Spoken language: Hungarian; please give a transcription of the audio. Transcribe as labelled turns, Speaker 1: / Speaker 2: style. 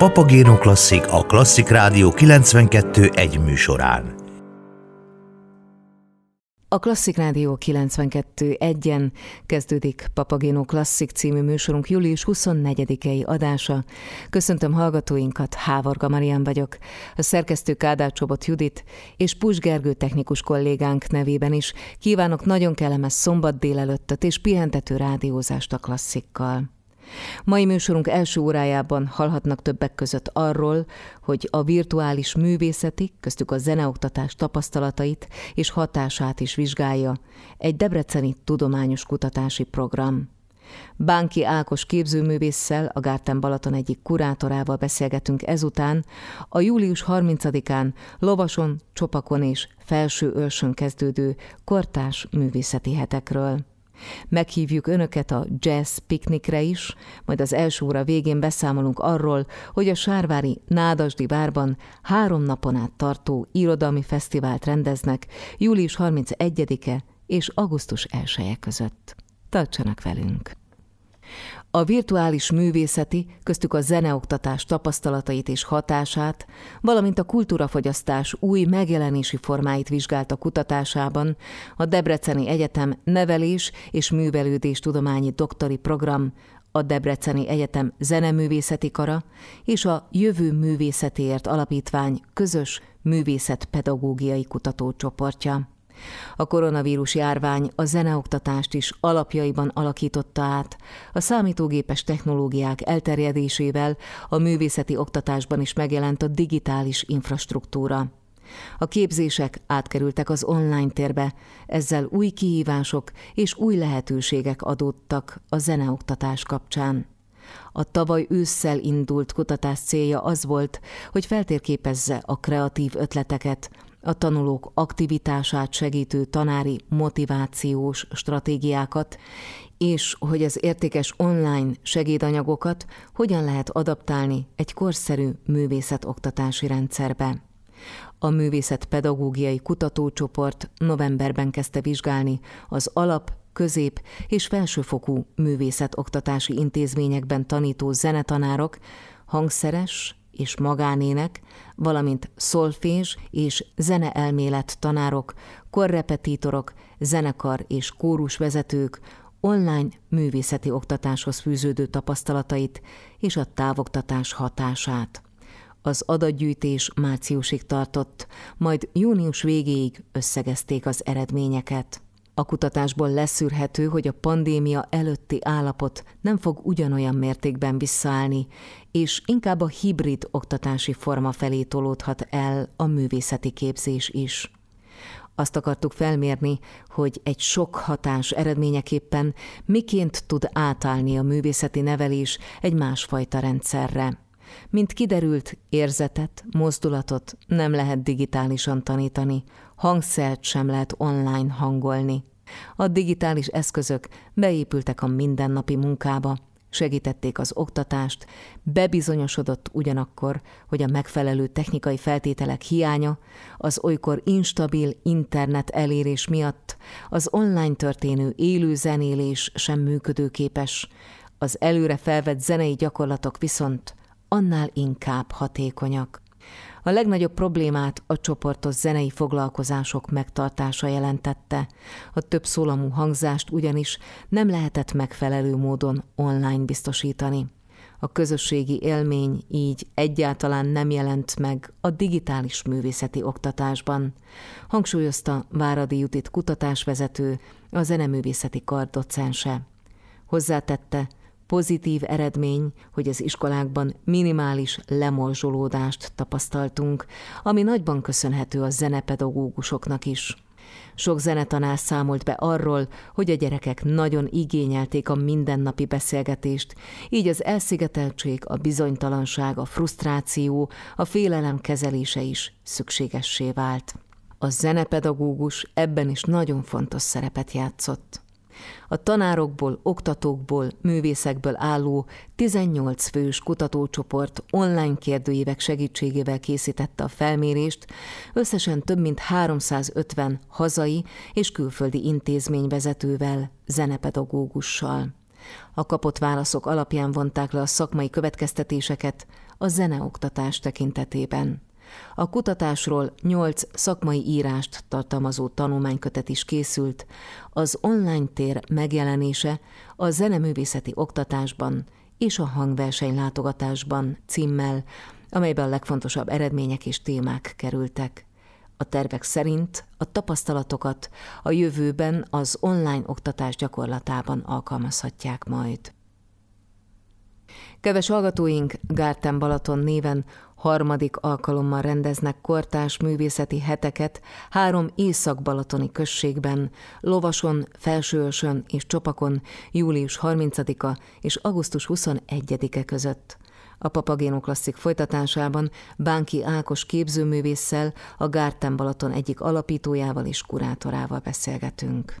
Speaker 1: Papagéno Klasszik a Klasszik Rádió 92 egy műsorán.
Speaker 2: A Klasszik Rádió 92 egyen kezdődik Papagéno Klasszik című műsorunk július 24-i adása. Köszöntöm hallgatóinkat, Hávarga Marian vagyok. A szerkesztő Kádár Csobot Judit és Pus Gergő technikus kollégánk nevében is kívánok nagyon kellemes szombat délelőttet és pihentető rádiózást a klasszikkal. Mai műsorunk első órájában hallhatnak többek között arról, hogy a virtuális művészeti, köztük a zeneoktatás tapasztalatait és hatását is vizsgálja egy debreceni tudományos kutatási program. Bánki Ákos képzőművésszel, a Gárten Balaton egyik kurátorával beszélgetünk ezután, a július 30-án Lovason, Csopakon és Felső Őrsön kezdődő kortás művészeti hetekről. Meghívjuk Önöket a jazz piknikre is, majd az első óra végén beszámolunk arról, hogy a Sárvári Nádasdi várban három napon át tartó irodalmi fesztivált rendeznek július 31-e és augusztus 1 -e között. Tartsanak velünk! A virtuális művészeti, köztük a zeneoktatás tapasztalatait és hatását, valamint a kultúrafogyasztás új megjelenési formáit vizsgálta kutatásában a Debreceni Egyetem Nevelés és Művelődés Tudományi Doktori Program, a Debreceni Egyetem Zeneművészeti Kara és a Jövő Művészetéért Alapítvány közös művészetpedagógiai kutatócsoportja. A koronavírus járvány a zeneoktatást is alapjaiban alakította át. A számítógépes technológiák elterjedésével a művészeti oktatásban is megjelent a digitális infrastruktúra. A képzések átkerültek az online térbe, ezzel új kihívások és új lehetőségek adódtak a zeneoktatás kapcsán. A tavaly ősszel indult kutatás célja az volt, hogy feltérképezze a kreatív ötleteket, a tanulók aktivitását segítő tanári motivációs stratégiákat, és hogy az értékes online segédanyagokat hogyan lehet adaptálni egy korszerű művészetoktatási rendszerbe. A művészet pedagógiai kutatócsoport novemberben kezdte vizsgálni az alap, közép és felsőfokú művészetoktatási intézményekben tanító zenetanárok, hangszeres, és magánének, valamint szolfés és zeneelmélet tanárok, korrepetítorok, zenekar és kórusvezetők online művészeti oktatáshoz fűződő tapasztalatait és a távoktatás hatását. Az adatgyűjtés márciusig tartott, majd június végéig összegezték az eredményeket. A kutatásból leszűrhető, hogy a pandémia előtti állapot nem fog ugyanolyan mértékben visszaállni, és inkább a hibrid oktatási forma felé tolódhat el a művészeti képzés is. Azt akartuk felmérni, hogy egy sok hatás eredményeképpen miként tud átállni a művészeti nevelés egy másfajta rendszerre. Mint kiderült, érzetet, mozdulatot nem lehet digitálisan tanítani, hangszert sem lehet online hangolni. A digitális eszközök beépültek a mindennapi munkába, segítették az oktatást, bebizonyosodott ugyanakkor, hogy a megfelelő technikai feltételek hiánya, az olykor instabil internet elérés miatt az online történő élő zenélés sem működőképes, az előre felvett zenei gyakorlatok viszont annál inkább hatékonyak. A legnagyobb problémát a csoportos zenei foglalkozások megtartása jelentette. A több szólamú hangzást ugyanis nem lehetett megfelelő módon online biztosítani. A közösségi élmény így egyáltalán nem jelent meg a digitális művészeti oktatásban, hangsúlyozta Váradi Judit kutatásvezető, a zeneművészeti kar docense. Hozzátette, Pozitív eredmény, hogy az iskolákban minimális lemorzsolódást tapasztaltunk, ami nagyban köszönhető a zenepedagógusoknak is. Sok zenetanár számolt be arról, hogy a gyerekek nagyon igényelték a mindennapi beszélgetést, így az elszigeteltség, a bizonytalanság, a frusztráció, a félelem kezelése is szükségessé vált. A zenepedagógus ebben is nagyon fontos szerepet játszott. A tanárokból, oktatókból, művészekből álló 18 fős kutatócsoport online kérdőívek segítségével készítette a felmérést, összesen több mint 350 hazai és külföldi intézményvezetővel, zenepedagógussal. A kapott válaszok alapján vonták le a szakmai következtetéseket a zeneoktatás tekintetében. A kutatásról nyolc szakmai írást tartalmazó tanulmánykötet is készült, az online tér megjelenése a zeneművészeti oktatásban és a hangverseny látogatásban címmel, amelyben a legfontosabb eredmények és témák kerültek. A tervek szerint a tapasztalatokat a jövőben az online oktatás gyakorlatában alkalmazhatják majd. Keves hallgatóink Gárten Balaton néven harmadik alkalommal rendeznek kortás művészeti heteket három észak-balatoni községben, Lovason, Felsőösön és Csopakon július 30-a és augusztus 21-e között. A Papagéno klasszik folytatásában Bánki Ákos képzőművésszel, a Gárten Balaton egyik alapítójával és kurátorával beszélgetünk.